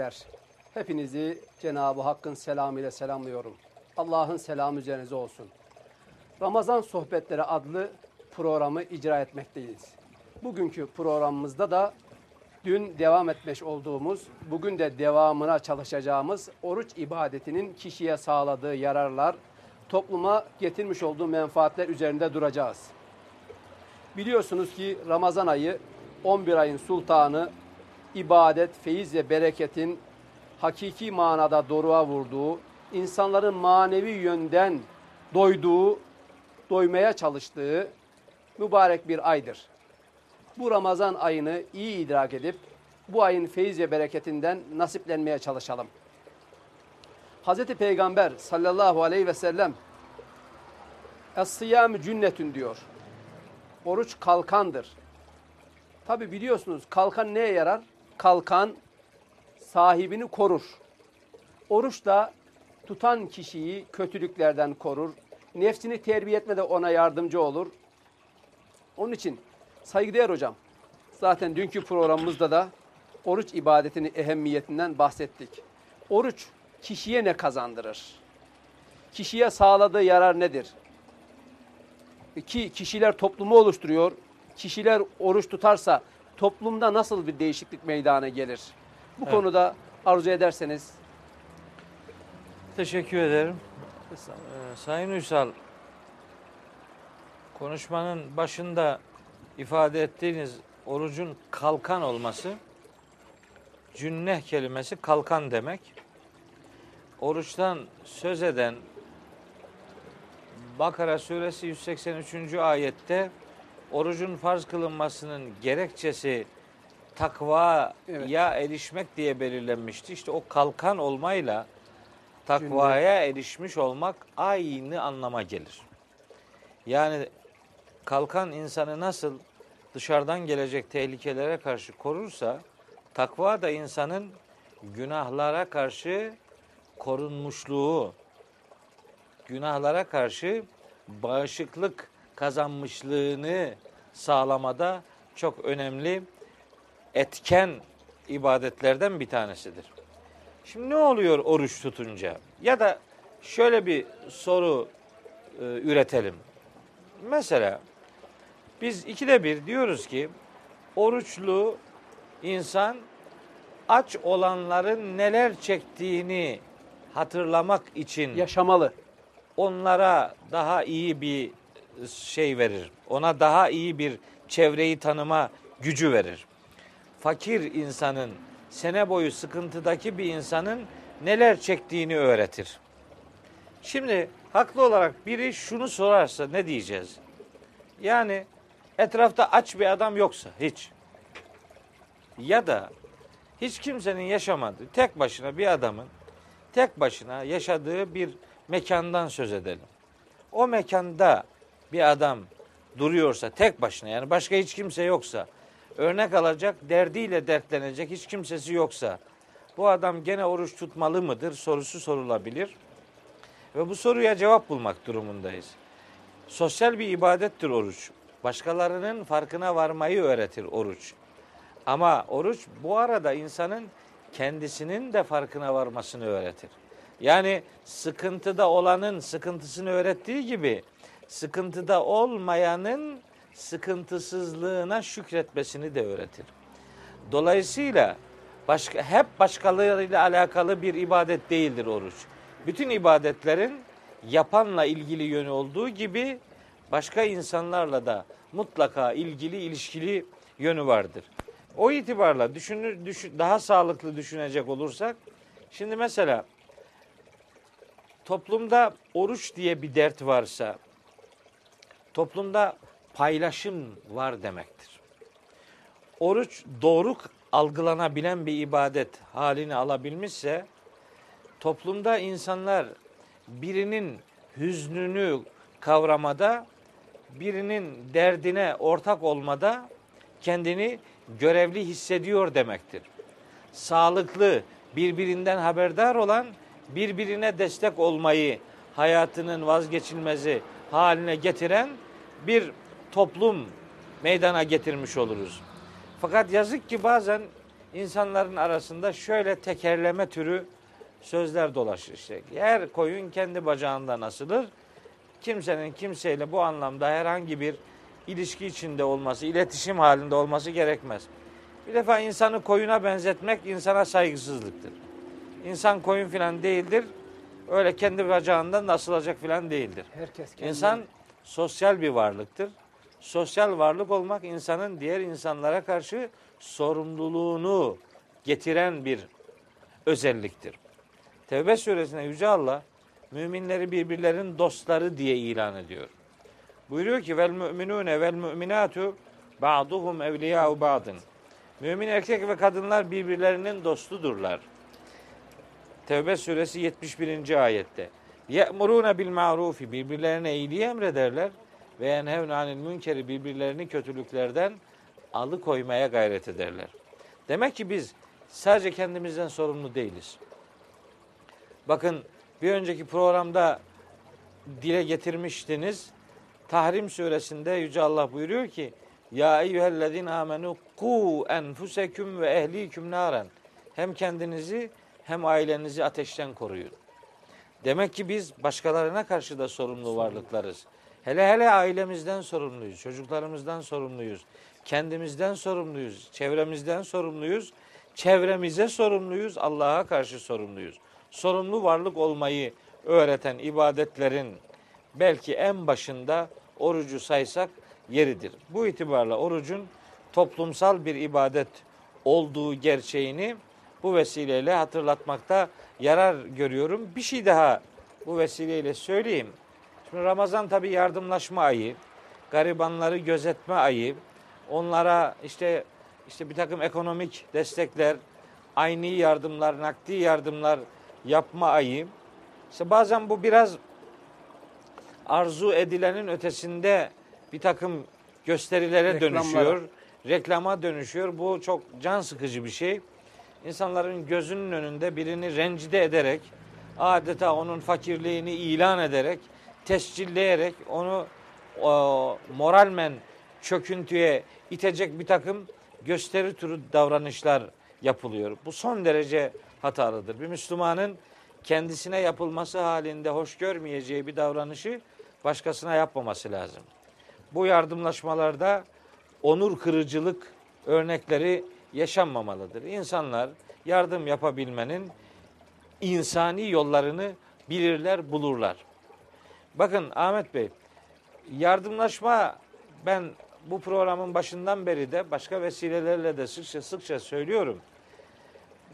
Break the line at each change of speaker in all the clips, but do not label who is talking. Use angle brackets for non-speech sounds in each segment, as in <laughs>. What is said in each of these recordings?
İzleyiciler. Hepinizi Cenab-ı Hakk'ın selamıyla selamlıyorum. Allah'ın selamı üzerinize olsun. Ramazan Sohbetleri adlı programı icra etmekteyiz. Bugünkü programımızda da dün devam etmiş olduğumuz, bugün de devamına çalışacağımız oruç ibadetinin kişiye sağladığı yararlar, topluma getirmiş olduğu menfaatler üzerinde duracağız. Biliyorsunuz ki Ramazan ayı 11 ayın sultanı, ibadet, feyiz ve bereketin hakiki manada doruğa vurduğu, insanların manevi yönden doyduğu, doymaya çalıştığı mübarek bir aydır. Bu Ramazan ayını iyi idrak edip bu ayın feyiz ve bereketinden nasiplenmeye çalışalım. Hz. Peygamber sallallahu aleyhi ve sellem Es-siyam cünnetün diyor. Oruç kalkandır. Tabi biliyorsunuz kalkan neye yarar? Kalkan sahibini korur. Oruç da tutan kişiyi kötülüklerden korur. Nefsini terbiye etmede ona yardımcı olur. Onun için saygıdeğer hocam, zaten dünkü programımızda da oruç ibadetinin ehemmiyetinden bahsettik. Oruç kişiye ne kazandırır? Kişiye sağladığı yarar nedir? Ki kişiler toplumu oluşturuyor. Kişiler oruç tutarsa toplumda nasıl bir değişiklik meydana gelir? Bu
Evet.
konuda arzu ederseniz
Teşekkür ederim. Ee, Sayın Ünsal, konuşmanın başında ifade ettiğiniz orucun kalkan olması, cünneh kelimesi kalkan demek. Oruçtan söz eden Bakara suresi 183. ayette orucun farz kılınmasının gerekçesi takvaya
Evet.
erişmek diye belirlenmişti. İşte o kalkan olmayla takvaya erişmiş olmak aynı anlama gelir. Yani kalkan insanı nasıl dışarıdan gelecek tehlikelere karşı korursa takva da insanın günahlara karşı korunmuşluğu, günahlara karşı bağışıklık kazanmışlığını sağlamada çok önemli etken ibadetlerden bir tanesidir. Şimdi ne oluyor oruç tutunca? Ya da şöyle bir soru e, üretelim. Mesela biz ikide bir diyoruz ki oruçlu insan aç olanların neler çektiğini hatırlamak için
yaşamalı.
onlara daha iyi bir şey verir. Ona daha iyi bir çevreyi tanıma gücü verir. Fakir insanın sene boyu sıkıntıdaki bir insanın neler çektiğini öğretir. Şimdi haklı olarak biri şunu sorarsa ne diyeceğiz? Yani etrafta aç bir adam yoksa hiç ya da hiç kimsenin yaşamadığı tek başına bir adamın tek başına yaşadığı bir mekandan söz edelim. O mekanda bir adam duruyorsa tek başına yani başka hiç kimse yoksa örnek alacak derdiyle dertlenecek hiç kimsesi yoksa bu adam gene oruç tutmalı mıdır sorusu sorulabilir. Ve bu soruya cevap bulmak durumundayız. Sosyal bir ibadettir oruç. Başkalarının farkına varmayı öğretir oruç. Ama oruç bu arada insanın kendisinin de farkına varmasını öğretir. Yani sıkıntıda olanın sıkıntısını öğrettiği gibi sıkıntıda olmayanın sıkıntısızlığına şükretmesini de öğretir. Dolayısıyla başka hep başkalarıyla alakalı bir ibadet değildir oruç. Bütün ibadetlerin yapanla ilgili yönü olduğu gibi başka insanlarla da mutlaka ilgili ilişkili yönü vardır. O itibarla düşünür, düşün, daha sağlıklı düşünecek olursak şimdi mesela toplumda oruç diye bir dert varsa toplumda paylaşım var demektir. Oruç doğru algılanabilen bir ibadet halini alabilmişse toplumda insanlar birinin hüznünü kavramada, birinin derdine ortak olmada kendini görevli hissediyor demektir. Sağlıklı, birbirinden haberdar olan, birbirine destek olmayı hayatının vazgeçilmezi haline getiren bir toplum meydana getirmiş oluruz. Fakat yazık ki bazen insanların arasında şöyle tekerleme türü sözler dolaşır işte. Her koyun kendi bacağından asılır. Kimsenin kimseyle bu anlamda herhangi bir ilişki içinde olması, iletişim halinde olması gerekmez. Bir defa insanı koyuna benzetmek insana saygısızlıktır. İnsan koyun filan değildir. Öyle kendi bacağından da asılacak filan değildir.
Herkes kendine-
İnsan sosyal bir varlıktır. Sosyal varlık olmak insanın diğer insanlara karşı sorumluluğunu getiren bir özelliktir. Tevbe suresinde Yüce Allah müminleri birbirlerinin dostları diye ilan ediyor. Buyuruyor ki vel müminune vel müminatu ba'duhum evliya'u ba'dın. Mümin erkek ve kadınlar birbirlerinin dostudurlar. Tevbe suresi 71. ayette. Ye'murune bil ma'rufi birbirlerine iyiliği emrederler ve yenhevne anil münkeri birbirlerini kötülüklerden alıkoymaya gayret ederler. Demek ki biz sadece kendimizden sorumlu değiliz. Bakın bir önceki programda dile getirmiştiniz. Tahrim suresinde Yüce Allah buyuruyor ki Ya eyyühellezine amenu ku enfuseküm ve ehliküm naren. Hem kendinizi hem ailenizi ateşten koruyun. Demek ki biz başkalarına karşı da sorumlu varlıklarız. Hele hele ailemizden sorumluyuz, çocuklarımızdan sorumluyuz, kendimizden sorumluyuz, çevremizden sorumluyuz, çevremize sorumluyuz, Allah'a karşı sorumluyuz. Sorumlu varlık olmayı öğreten ibadetlerin belki en başında orucu saysak yeridir. Bu itibarla orucun toplumsal bir ibadet olduğu gerçeğini bu vesileyle hatırlatmakta yarar görüyorum. Bir şey daha bu vesileyle söyleyeyim. Şimdi Ramazan tabi yardımlaşma ayı, garibanları gözetme ayı, onlara işte işte bir takım ekonomik destekler, aynı yardımlar, nakdi yardımlar yapma ayı. İşte bazen bu biraz arzu edilenin ötesinde bir takım gösterilere
Reklamlara.
dönüşüyor, reklama dönüşüyor. Bu çok can sıkıcı bir şey. İnsanların gözünün önünde birini rencide ederek, adeta onun fakirliğini ilan ederek, tescilleyerek onu o, moralmen çöküntüye itecek bir takım gösteri türü davranışlar yapılıyor. Bu son derece hatalıdır. Bir Müslümanın kendisine yapılması halinde hoş görmeyeceği bir davranışı başkasına yapmaması lazım. Bu yardımlaşmalarda onur kırıcılık örnekleri yaşanmamalıdır. İnsanlar yardım yapabilmenin insani yollarını bilirler, bulurlar. Bakın Ahmet Bey, yardımlaşma ben bu programın başından beri de başka vesilelerle de sıkça sıkça söylüyorum.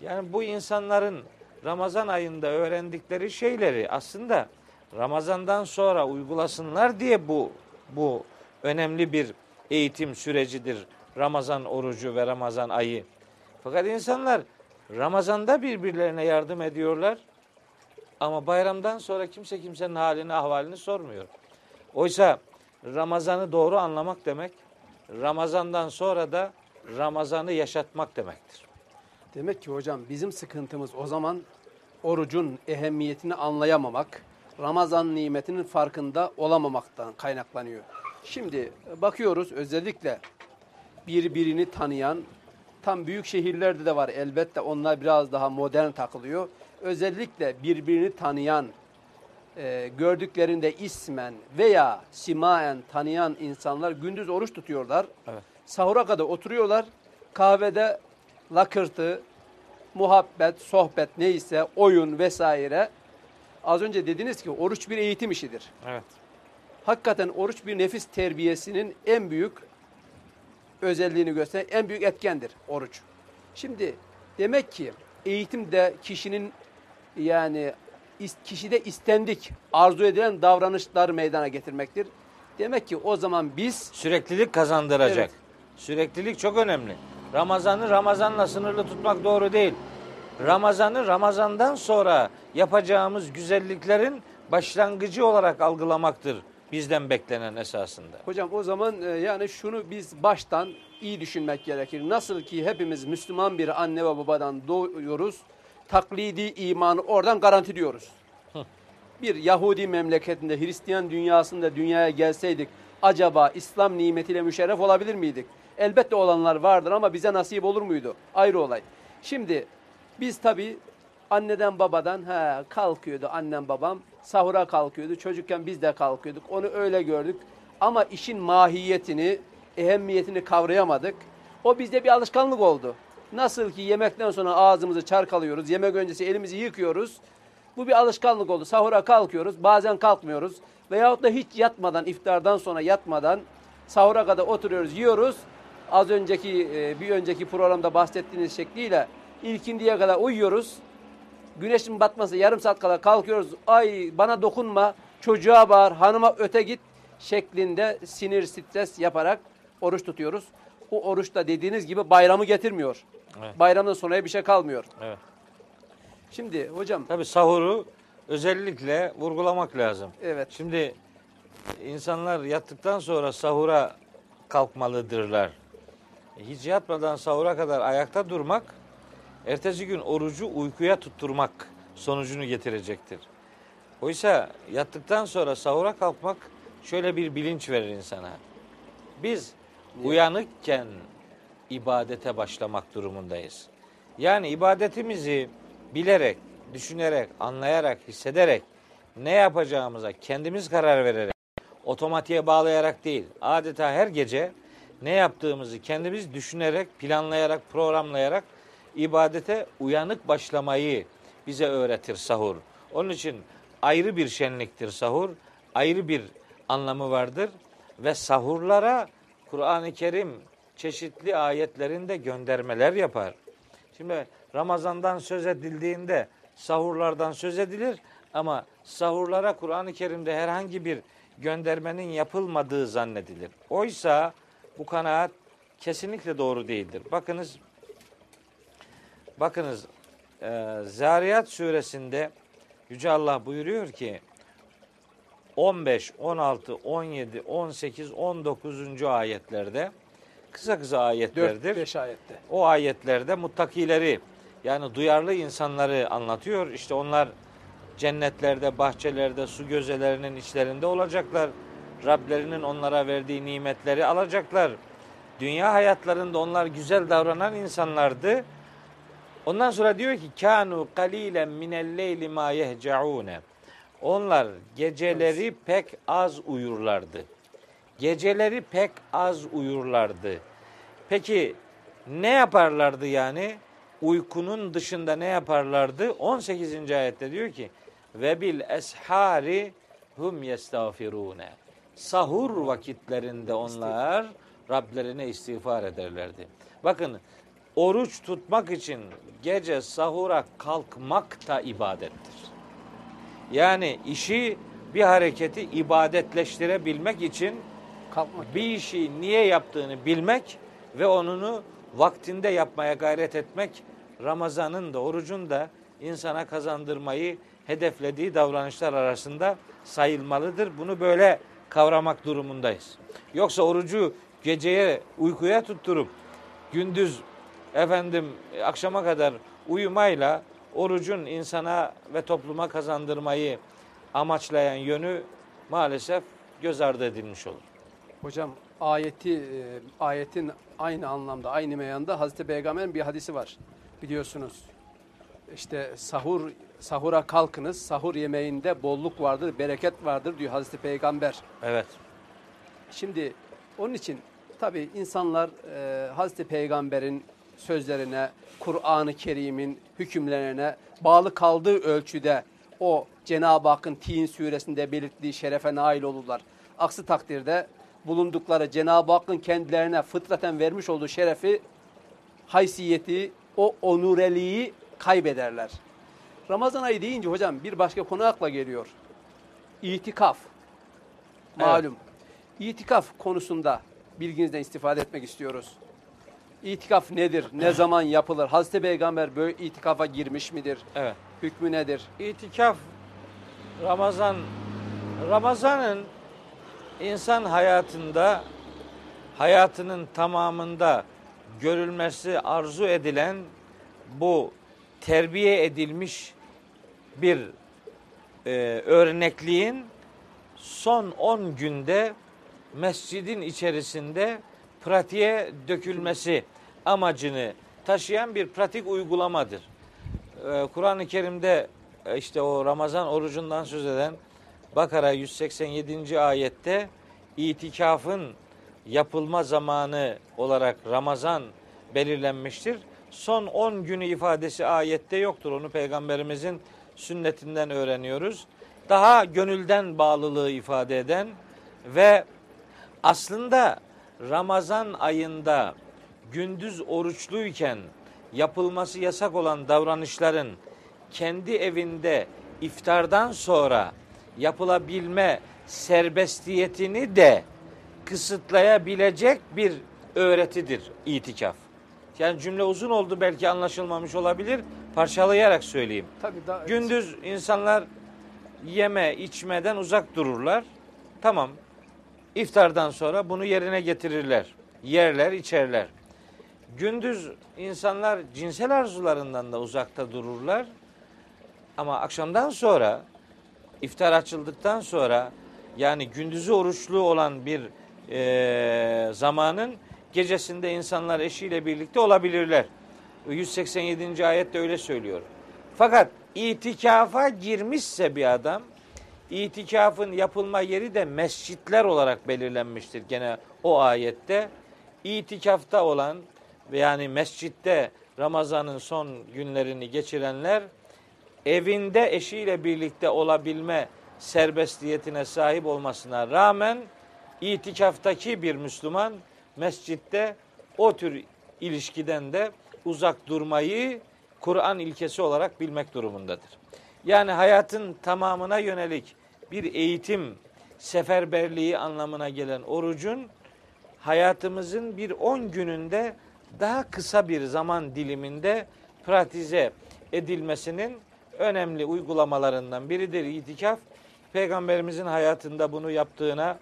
Yani bu insanların Ramazan ayında öğrendikleri şeyleri aslında Ramazan'dan sonra uygulasınlar diye bu bu önemli bir eğitim sürecidir. Ramazan orucu ve Ramazan ayı. Fakat insanlar Ramazan'da birbirlerine yardım ediyorlar. Ama bayramdan sonra kimse kimsenin halini, ahvalini sormuyor. Oysa Ramazan'ı doğru anlamak demek, Ramazan'dan sonra da Ramazan'ı yaşatmak demektir.
Demek ki hocam bizim sıkıntımız o zaman orucun ehemmiyetini anlayamamak, Ramazan nimetinin farkında olamamaktan kaynaklanıyor. Şimdi bakıyoruz özellikle birbirini tanıyan, tam büyük şehirlerde de var elbette onlar biraz daha modern takılıyor. Özellikle birbirini tanıyan, e, gördüklerinde ismen veya simaen tanıyan insanlar gündüz oruç tutuyorlar.
Evet.
Sahura kadar oturuyorlar. Kahvede lakırtı, muhabbet, sohbet neyse, oyun vesaire. Az önce dediniz ki oruç bir eğitim işidir.
Evet.
Hakikaten oruç bir nefis terbiyesinin en büyük özelliğini gösteren en büyük etkendir oruç. Şimdi demek ki eğitimde kişinin yani kişide istendik, arzu edilen davranışlar meydana getirmektir. Demek ki o zaman biz
Süreklilik kazandıracak.
Evet.
Süreklilik çok önemli. Ramazan'ı Ramazan'la sınırlı tutmak doğru değil. Ramazan'ı Ramazan'dan sonra yapacağımız güzelliklerin başlangıcı olarak algılamaktır bizden beklenen esasında.
Hocam o zaman e, yani şunu biz baştan iyi düşünmek gerekir. Nasıl ki hepimiz Müslüman bir anne ve babadan doğuyoruz, taklidi imanı oradan garantiliyoruz. Bir Yahudi memleketinde, Hristiyan dünyasında dünyaya gelseydik acaba İslam nimetiyle müşerref olabilir miydik? Elbette olanlar vardır ama bize nasip olur muydu? Ayrı olay. Şimdi biz tabii anneden babadan he, kalkıyordu annem babam sahura kalkıyordu. Çocukken biz de kalkıyorduk. Onu öyle gördük. Ama işin mahiyetini, ehemmiyetini kavrayamadık. O bizde bir alışkanlık oldu. Nasıl ki yemekten sonra ağzımızı çarkalıyoruz, yemek öncesi elimizi yıkıyoruz. Bu bir alışkanlık oldu. Sahura kalkıyoruz, bazen kalkmıyoruz. Veyahut da hiç yatmadan, iftardan sonra yatmadan sahura kadar oturuyoruz, yiyoruz. Az önceki, e, bir önceki programda bahsettiğiniz şekliyle ilkindiye kadar uyuyoruz. Güneşin batması yarım saat kala kalkıyoruz. Ay bana dokunma, çocuğa bağır, hanıma öte git şeklinde sinir, stres yaparak oruç tutuyoruz. O oruç da dediğiniz gibi bayramı getirmiyor.
Evet.
Bayramdan sonraya bir şey kalmıyor.
Evet.
Şimdi hocam
Tabii sahuru özellikle vurgulamak lazım.
evet
Şimdi insanlar yattıktan sonra sahura kalkmalıdırlar. Hiç yatmadan sahura kadar ayakta durmak, ertesi gün orucu uykuya tutturmak sonucunu getirecektir. Oysa yattıktan sonra sahura kalkmak şöyle bir bilinç verir insana. Biz uyanıkken ibadete başlamak durumundayız. Yani ibadetimizi bilerek, düşünerek, anlayarak, hissederek ne yapacağımıza kendimiz karar vererek, otomatiğe bağlayarak değil, adeta her gece ne yaptığımızı kendimiz düşünerek, planlayarak, programlayarak ibadete uyanık başlamayı bize öğretir sahur. Onun için ayrı bir şenliktir sahur, ayrı bir anlamı vardır ve sahurlara Kur'an-ı Kerim çeşitli ayetlerinde göndermeler yapar. Şimdi Ramazan'dan söz edildiğinde sahurlardan söz edilir ama sahurlara Kur'an-ı Kerim'de herhangi bir göndermenin yapılmadığı zannedilir. Oysa bu kanaat kesinlikle doğru değildir. Bakınız bakınız e, Zariyat suresinde Yüce Allah buyuruyor ki 15, 16, 17, 18, 19. ayetlerde kısa kısa ayetlerdir.
4-5 ayette.
O ayetlerde muttakileri yani duyarlı insanları anlatıyor. İşte onlar cennetlerde, bahçelerde, su gözelerinin içlerinde olacaklar. Rablerinin onlara verdiği nimetleri alacaklar. Dünya hayatlarında onlar güzel davranan insanlardı. Ondan sonra diyor ki kanu qalilen minel leyli ma yehcaune. Onlar geceleri pek az uyurlardı. Geceleri pek az uyurlardı. Peki ne yaparlardı yani? Uykunun dışında ne yaparlardı? 18. ayette diyor ki ve bil eshari hum yestağfirune. Sahur vakitlerinde onlar Rablerine istiğfar ederlerdi. Bakın oruç tutmak için gece sahura kalkmak da ibadettir. Yani işi bir hareketi ibadetleştirebilmek için
Kalkmak.
bir işi niye yaptığını bilmek ve onunu vaktinde yapmaya gayret etmek Ramazan'ın da orucun da insana kazandırmayı hedeflediği davranışlar arasında sayılmalıdır. Bunu böyle kavramak durumundayız. Yoksa orucu geceye uykuya tutturup gündüz efendim akşama kadar uyumayla orucun insana ve topluma kazandırmayı amaçlayan yönü maalesef göz ardı edilmiş olur.
Hocam ayeti e, ayetin aynı anlamda aynı meyanda Hazreti Peygamber'in bir hadisi var. Biliyorsunuz. İşte sahur sahura kalkınız. Sahur yemeğinde bolluk vardır, bereket vardır diyor Hazreti Peygamber.
Evet.
Şimdi onun için tabii insanlar e, Hazreti Peygamber'in sözlerine, Kur'an-ı Kerim'in hükümlerine bağlı kaldığı ölçüde o Cenab-ı Hakk'ın Tin suresinde belirttiği şerefe nail olurlar. Aksi takdirde bulundukları Cenab-ı Hakk'ın kendilerine fıtraten vermiş olduğu şerefi, haysiyeti, o onureliği kaybederler. Ramazan ayı deyince hocam bir başka konu akla geliyor. İtikaf. Malum. İtikaf konusunda bilginizden istifade etmek istiyoruz. İtikaf nedir? Ne <clears throat> zaman yapılır? Hazreti Peygamber böyle itikafa girmiş midir?
Evet.
Hükmü nedir?
İtikaf Ramazan Ramazan'ın insan hayatında hayatının tamamında görülmesi arzu edilen bu terbiye edilmiş bir e, örnekliğin son 10 günde mescidin içerisinde pratiğe dökülmesi amacını taşıyan bir pratik uygulamadır. Ee, Kur'an-ı Kerim'de e, işte o Ramazan orucundan söz eden Bakara 187. ayette itikafın yapılma zamanı olarak Ramazan belirlenmiştir. Son 10 günü ifadesi ayette yoktur. Onu peygamberimizin sünnetinden öğreniyoruz. Daha gönülden bağlılığı ifade eden ve aslında Ramazan ayında gündüz oruçluyken yapılması yasak olan davranışların kendi evinde iftardan sonra yapılabilme serbestiyetini de kısıtlayabilecek bir öğretidir itikaf. Yani cümle uzun oldu belki anlaşılmamış olabilir. Parçalayarak söyleyeyim.
Tabii daha
Gündüz insanlar yeme içmeden uzak dururlar. Tamam. İftardan sonra bunu yerine getirirler. Yerler, içerler. Gündüz insanlar cinsel arzularından da uzakta dururlar. Ama akşamdan sonra iftar açıldıktan sonra yani gündüzü oruçlu olan bir eee, zamanın gecesinde insanlar eşiyle birlikte olabilirler. 187. ayette öyle söylüyor. Fakat itikafa girmişse bir adam itikafın yapılma yeri de mescitler olarak belirlenmiştir gene o ayette. İtikafta olan yani mescitte Ramazan'ın son günlerini geçirenler evinde eşiyle birlikte olabilme serbestiyetine sahip olmasına rağmen itikaftaki bir Müslüman mescitte o tür ilişkiden de uzak durmayı Kur'an ilkesi olarak bilmek durumundadır. Yani hayatın tamamına yönelik bir eğitim seferberliği anlamına gelen orucun hayatımızın bir 10 gününde daha kısa bir zaman diliminde pratize edilmesinin önemli uygulamalarından biridir itikaf. Peygamberimizin hayatında bunu yaptığına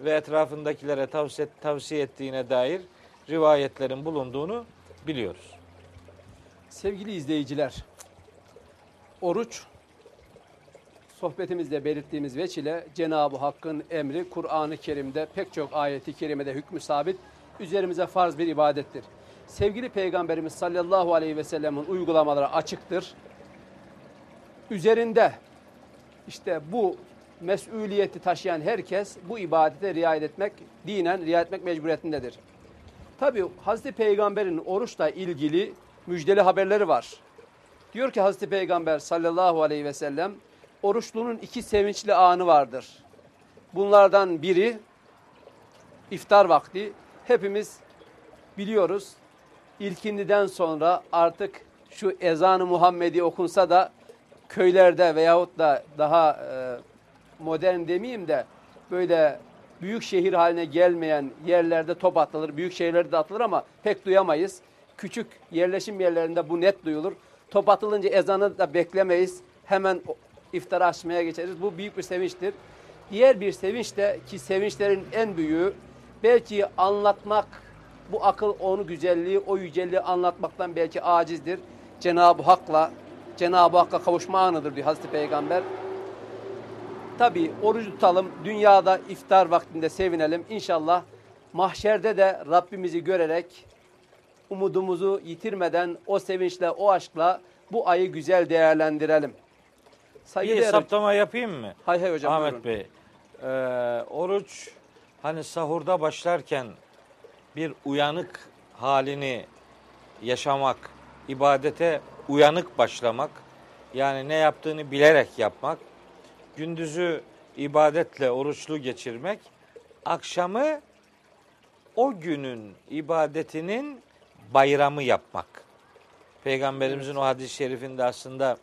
ve etrafındakilere tavsiye, tavsiye ettiğine dair rivayetlerin bulunduğunu biliyoruz.
Sevgili izleyiciler, oruç sohbetimizde belirttiğimiz veçile Cenab-ı Hakk'ın emri Kur'an-ı Kerim'de pek çok ayeti kerimede hükmü sabit üzerimize farz bir ibadettir. Sevgili Peygamberimiz sallallahu aleyhi ve sellemin uygulamaları açıktır. Üzerinde işte bu mesuliyeti taşıyan herkes bu ibadete riayet etmek, dinen riayet etmek mecburiyetindedir. Tabi Hazreti Peygamber'in oruçla ilgili müjdeli haberleri var. Diyor ki Hazreti Peygamber sallallahu aleyhi ve sellem oruçlunun iki sevinçli anı vardır. Bunlardan biri iftar vakti. Hepimiz biliyoruz. İlkindiden sonra artık şu ezanı Muhammedi okunsa da köylerde veyahut da daha e, modern demeyeyim de böyle büyük şehir haline gelmeyen yerlerde top atılır, büyük şehirlerde de atılır ama pek duyamayız. Küçük yerleşim yerlerinde bu net duyulur. Top atılınca ezanı da beklemeyiz. Hemen iftara açmaya geçeriz. Bu büyük bir sevinçtir. Diğer bir sevinç de ki sevinçlerin en büyüğü belki anlatmak, bu akıl onu güzelliği, o yücelliği anlatmaktan belki acizdir. Cenab-ı Hak'la, Cenab-ı Hakk'a kavuşma anıdır diyor Hazreti Peygamber. Tabi oruç tutalım, dünyada iftar vaktinde sevinelim. İnşallah mahşerde de Rabbimizi görerek umudumuzu yitirmeden o sevinçle, o aşkla bu ayı güzel değerlendirelim.
Bir
Saygıdeğer
hesaplama yapayım mı?
Hay hay hocam.
Ahmet
buyurun.
Bey, e, oruç hani sahurda başlarken bir uyanık halini yaşamak, ibadete uyanık başlamak, yani ne yaptığını bilerek yapmak, gündüzü ibadetle oruçlu geçirmek, akşamı o günün ibadetinin bayramı yapmak. Peygamberimizin o hadis-i şerifinde aslında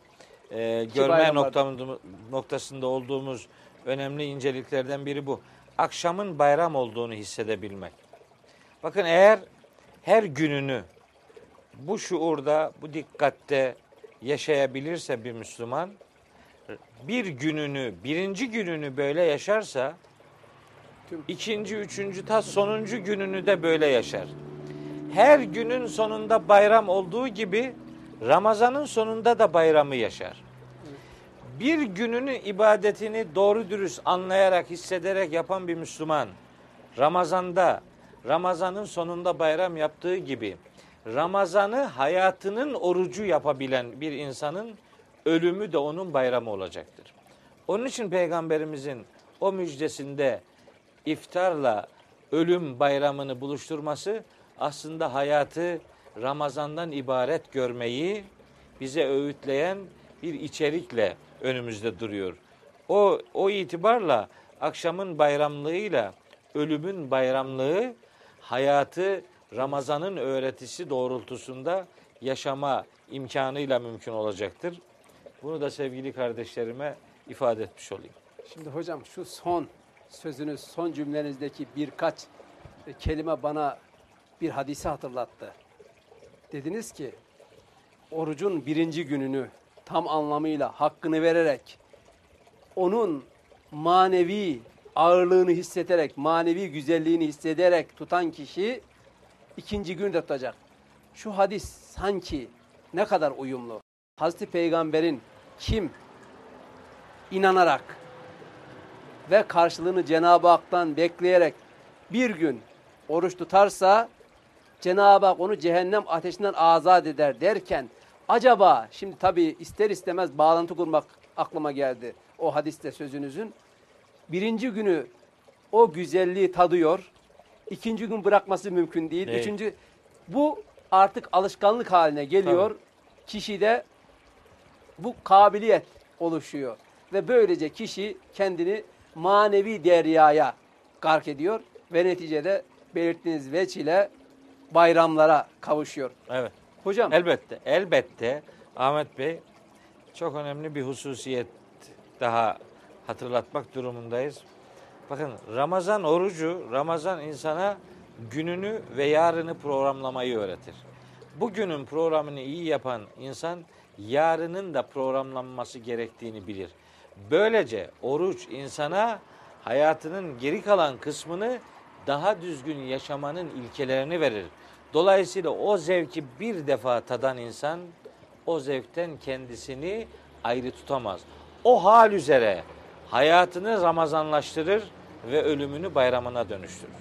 e, görme
bayram var.
noktamı- noktasında olduğumuz önemli inceliklerden biri bu. Akşamın bayram olduğunu hissedebilmek. Bakın eğer her gününü bu şuurda, bu dikkatte yaşayabilirse bir Müslüman, bir gününü, birinci gününü böyle yaşarsa,
Tüm-
ikinci, üçüncü, ta sonuncu gününü de böyle yaşar. Her günün sonunda bayram olduğu gibi Ramazan'ın sonunda da bayramı yaşar. Bir gününün ibadetini doğru dürüst anlayarak, hissederek yapan bir Müslüman Ramazan'da Ramazan'ın sonunda bayram yaptığı gibi Ramazan'ı hayatının orucu yapabilen bir insanın ölümü de onun bayramı olacaktır. Onun için peygamberimizin o müjdesinde iftarla ölüm bayramını buluşturması aslında hayatı Ramazan'dan ibaret görmeyi bize öğütleyen bir içerikle önümüzde duruyor. O o itibarla akşamın bayramlığıyla ölümün bayramlığı hayatı Ramazan'ın öğretisi doğrultusunda yaşama imkanıyla mümkün olacaktır. Bunu da sevgili kardeşlerime ifade etmiş olayım.
Şimdi hocam şu son sözünüz, son cümlenizdeki birkaç kelime bana bir hadisi hatırlattı. Dediniz ki orucun birinci gününü tam anlamıyla hakkını vererek onun manevi ağırlığını hissederek, manevi güzelliğini hissederek tutan kişi ikinci gün de tutacak. Şu hadis sanki ne kadar uyumlu. Hazreti Peygamber'in kim inanarak ve karşılığını Cenab-ı Hak'tan bekleyerek bir gün oruç tutarsa Cenab-ı Hak onu cehennem ateşinden azat eder derken acaba şimdi tabi ister istemez bağlantı kurmak aklıma geldi o hadiste sözünüzün. Birinci günü o güzelliği tadıyor. ikinci gün bırakması mümkün değil.
Değil.
Üçüncü bu artık alışkanlık haline geliyor. Kişide bu kabiliyet oluşuyor. Ve böylece kişi kendini manevi deryaya gark ediyor ve neticede belirttiğiniz veç ile bayramlara kavuşuyor.
Evet.
Hocam
Elbette, elbette Ahmet Bey çok önemli bir hususiyet daha hatırlatmak durumundayız. Bakın Ramazan orucu, Ramazan insana gününü ve yarını programlamayı öğretir. Bugünün programını iyi yapan insan yarının da programlanması gerektiğini bilir. Böylece oruç insana hayatının geri kalan kısmını daha düzgün yaşamanın ilkelerini verir. Dolayısıyla o zevki bir defa tadan insan o zevkten kendisini ayrı tutamaz. O hal üzere hayatını Ramazanlaştırır ve ölümünü bayramına dönüştürür.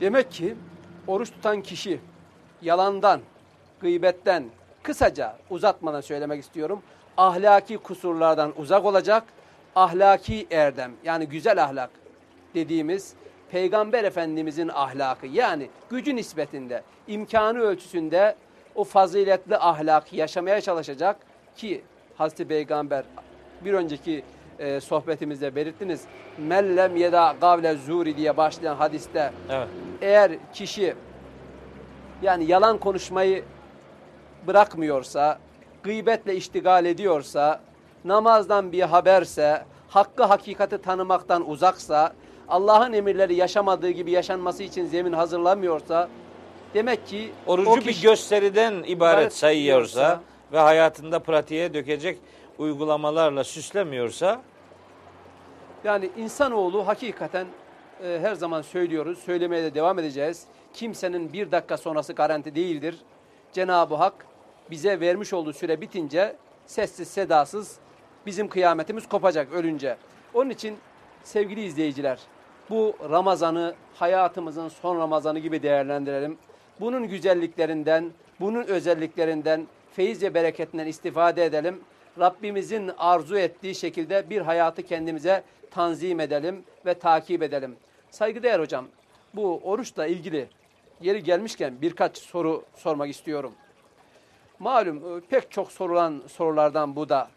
demek ki oruç tutan kişi yalandan, gıybetten kısaca uzatmadan söylemek istiyorum. Ahlaki kusurlardan uzak olacak. Ahlaki erdem yani güzel ahlak dediğimiz Peygamber Efendimizin ahlakı yani gücü nispetinde, imkanı ölçüsünde o faziletli ahlakı yaşamaya çalışacak ki Hazreti Peygamber bir önceki e, sohbetimizde belirttiniz. Mellem yeda gavle zuri diye başlayan hadiste
Evet.
eğer kişi yani yalan konuşmayı bırakmıyorsa, gıybetle iştigal ediyorsa, namazdan bir haberse, hakkı hakikati tanımaktan uzaksa, Allah'ın emirleri yaşamadığı gibi yaşanması için zemin hazırlamıyorsa, demek ki
Orucu
o
bir gösteriden ibaret
ibaret
sayıyorsa
sayıyorsa
ve hayatında pratiğe dökecek uygulamalarla süslemiyorsa
Yani insanoğlu hakikaten e, her zaman söylüyoruz, söylemeye de devam edeceğiz. Kimsenin bir dakika sonrası garanti değildir. Cenab-ı Hak bize vermiş olduğu süre bitince sessiz sedasız bizim kıyametimiz kopacak ölünce. Onun için sevgili izleyiciler bu Ramazan'ı hayatımızın son Ramazanı gibi değerlendirelim. Bunun güzelliklerinden, bunun özelliklerinden, feyiz ve bereketinden istifade edelim. Rabbimizin arzu ettiği şekilde bir hayatı kendimize tanzim edelim ve takip edelim. Saygıdeğer hocam, bu oruçla ilgili yeri gelmişken birkaç soru sormak istiyorum. Malum e, pek çok sorulan sorulardan bu da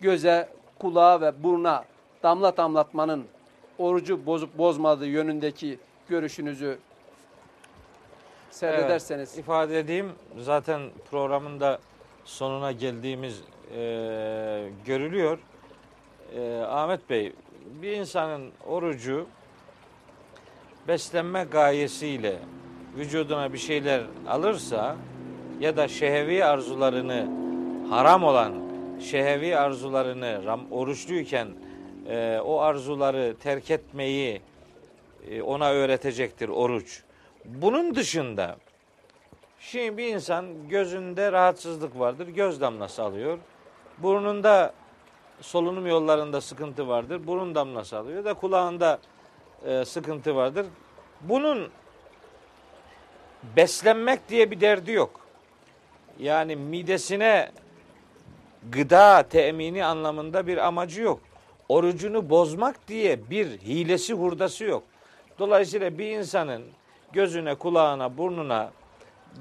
göze, kulağa ve buruna damla damlatmanın orucu bozup bozmadığı yönündeki görüşünüzü seyrederseniz.
Evet, ifade edeyim. Zaten programın da sonuna geldiğimiz e, görülüyor. E, Ahmet Bey, bir insanın orucu beslenme gayesiyle vücuduna bir şeyler alırsa ya da şehevi arzularını haram olan şehevi arzularını oruçluyken e, o arzuları terk etmeyi e, ona öğretecektir oruç. Bunun dışında şimdi bir insan gözünde rahatsızlık vardır, göz damlası alıyor. Burnunda solunum yollarında sıkıntı vardır, burun damlası alıyor da kulağında e, sıkıntı vardır. Bunun beslenmek diye bir derdi yok. Yani midesine gıda temini anlamında bir amacı yok. Orucunu bozmak diye bir hilesi hurdası yok. Dolayısıyla bir insanın gözüne, kulağına, burnuna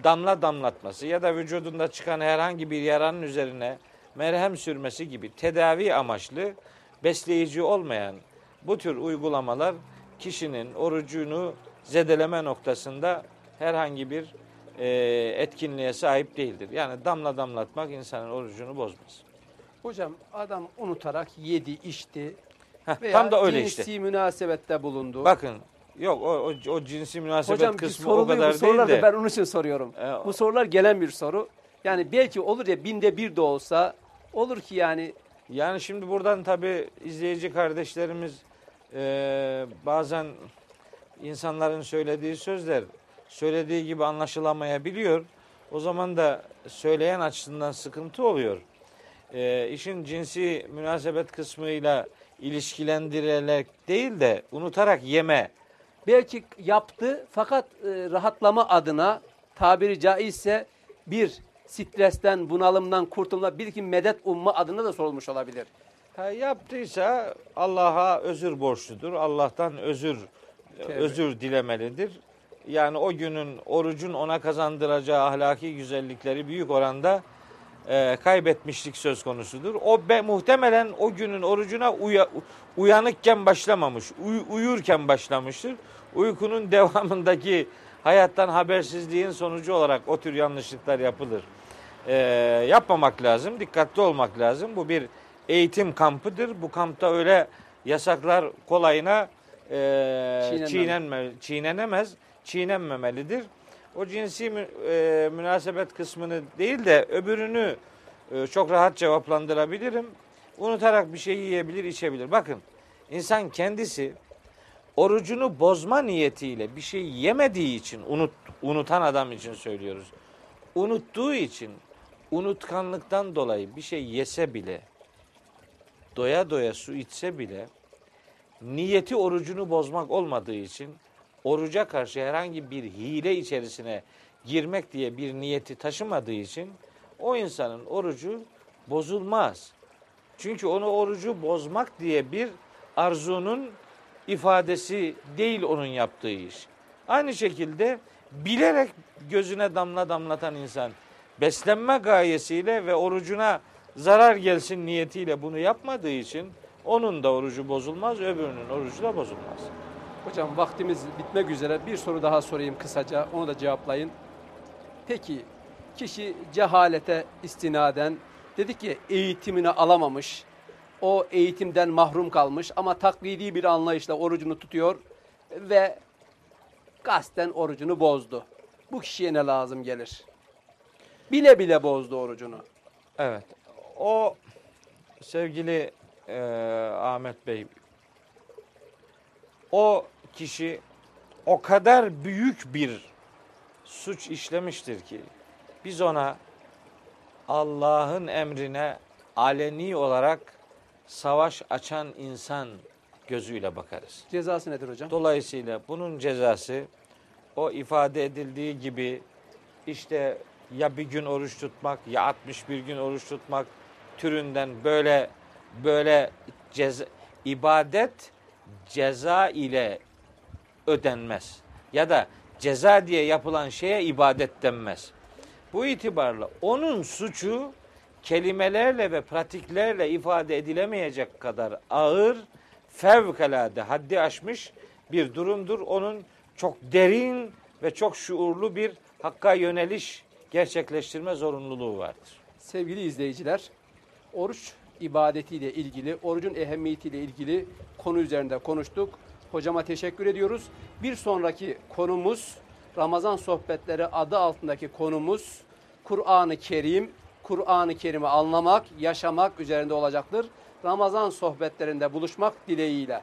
damla damlatması ya da vücudunda çıkan herhangi bir yaranın üzerine merhem sürmesi gibi tedavi amaçlı besleyici olmayan bu tür uygulamalar kişinin orucunu zedeleme noktasında herhangi bir e, etkinliğe sahip değildir. Yani damla damlatmak insanın orucunu bozmaz.
Hocam adam unutarak yedi, içti
Heh,
veya
tam da öyle
cinsi
işte.
münasebette bulundu.
Bakın yok o, o, o cinsi münasebet
Hocam
kısmı o kadar
bu sorular
değil de.
ben onun için soruyorum.
E,
Bu sorular gelen bir soru. Yani belki olur ya binde bir de olsa olur ki yani
Yani şimdi buradan tabii izleyici kardeşlerimiz e, bazen insanların söylediği sözler söylediği gibi anlaşılamayabiliyor. O zaman da söyleyen açısından sıkıntı oluyor. E, işin cinsi münasebet kısmıyla ilişkilendirerek değil de unutarak yeme.
belki yaptı fakat e, rahatlama adına tabiri caizse bir stresten, bunalımdan kurtulma, bir iki medet umma adına da sorulmuş olabilir.
Ha, yaptıysa Allah'a özür borçludur. Allah'tan özür
Tevbe.
özür dilemelidir. Yani o günün orucun ona kazandıracağı ahlaki güzellikleri büyük oranda e, kaybetmişlik söz konusudur. O be, muhtemelen o günün orucuna uya- uyanıkken başlamamış, uy- uyurken başlamıştır. Uykunun <laughs> devamındaki hayattan habersizliğin sonucu olarak o tür yanlışlıklar yapılır. E, yapmamak lazım, dikkatli olmak lazım. Bu bir eğitim kampıdır. Bu kampta öyle yasaklar kolayına e, çiğnenme, çiğnenemez, çiğnenmemelidir. O cinsi e, münasebet kısmını değil de öbürünü e, çok rahat cevaplandırabilirim. Unutarak bir şey yiyebilir, içebilir. Bakın insan kendisi orucunu bozma niyetiyle bir şey yemediği için unut, unutan adam için söylüyoruz. Unuttuğu için unutkanlıktan dolayı bir şey yese bile doya doya su içse bile niyeti orucunu bozmak olmadığı için oruca karşı herhangi bir hile içerisine girmek diye bir niyeti taşımadığı için o insanın orucu bozulmaz. Çünkü onu orucu bozmak diye bir arzunun ifadesi değil onun yaptığı iş. Aynı şekilde bilerek gözüne damla damlatan insan beslenme gayesiyle ve orucuna zarar gelsin niyetiyle bunu yapmadığı için onun da orucu bozulmaz, öbürünün orucu da bozulmaz.
Hocam vaktimiz bitmek üzere. Bir soru daha sorayım kısaca. Onu da cevaplayın. Peki kişi cehalete istinaden dedi ki eğitimini alamamış. O eğitimden mahrum kalmış ama taklidi bir anlayışla orucunu tutuyor ve kasten orucunu bozdu. Bu kişiye ne lazım gelir? Bile bile bozdu orucunu.
Evet. O sevgili e, Ahmet Bey o kişi o kadar büyük bir suç işlemiştir ki biz ona Allah'ın emrine aleni olarak savaş açan insan gözüyle bakarız.
Cezası nedir hocam?
Dolayısıyla bunun cezası o ifade edildiği gibi işte ya bir gün oruç tutmak ya 61 gün oruç tutmak türünden böyle böyle ceza, ibadet ceza ile ödenmez. Ya da ceza diye yapılan şeye ibadet denmez. Bu itibarla onun suçu kelimelerle ve pratiklerle ifade edilemeyecek kadar ağır, fevkalade haddi aşmış bir durumdur. Onun çok derin ve çok şuurlu bir hakka yöneliş gerçekleştirme zorunluluğu vardır.
Sevgili izleyiciler, oruç ibadetiyle ilgili, orucun ehemmiyetiyle ilgili konu üzerinde konuştuk. Hocama teşekkür ediyoruz. Bir sonraki konumuz Ramazan sohbetleri adı altındaki konumuz Kur'an-ı Kerim, Kur'an-ı Kerim'i anlamak, yaşamak üzerinde olacaktır. Ramazan sohbetlerinde buluşmak dileğiyle.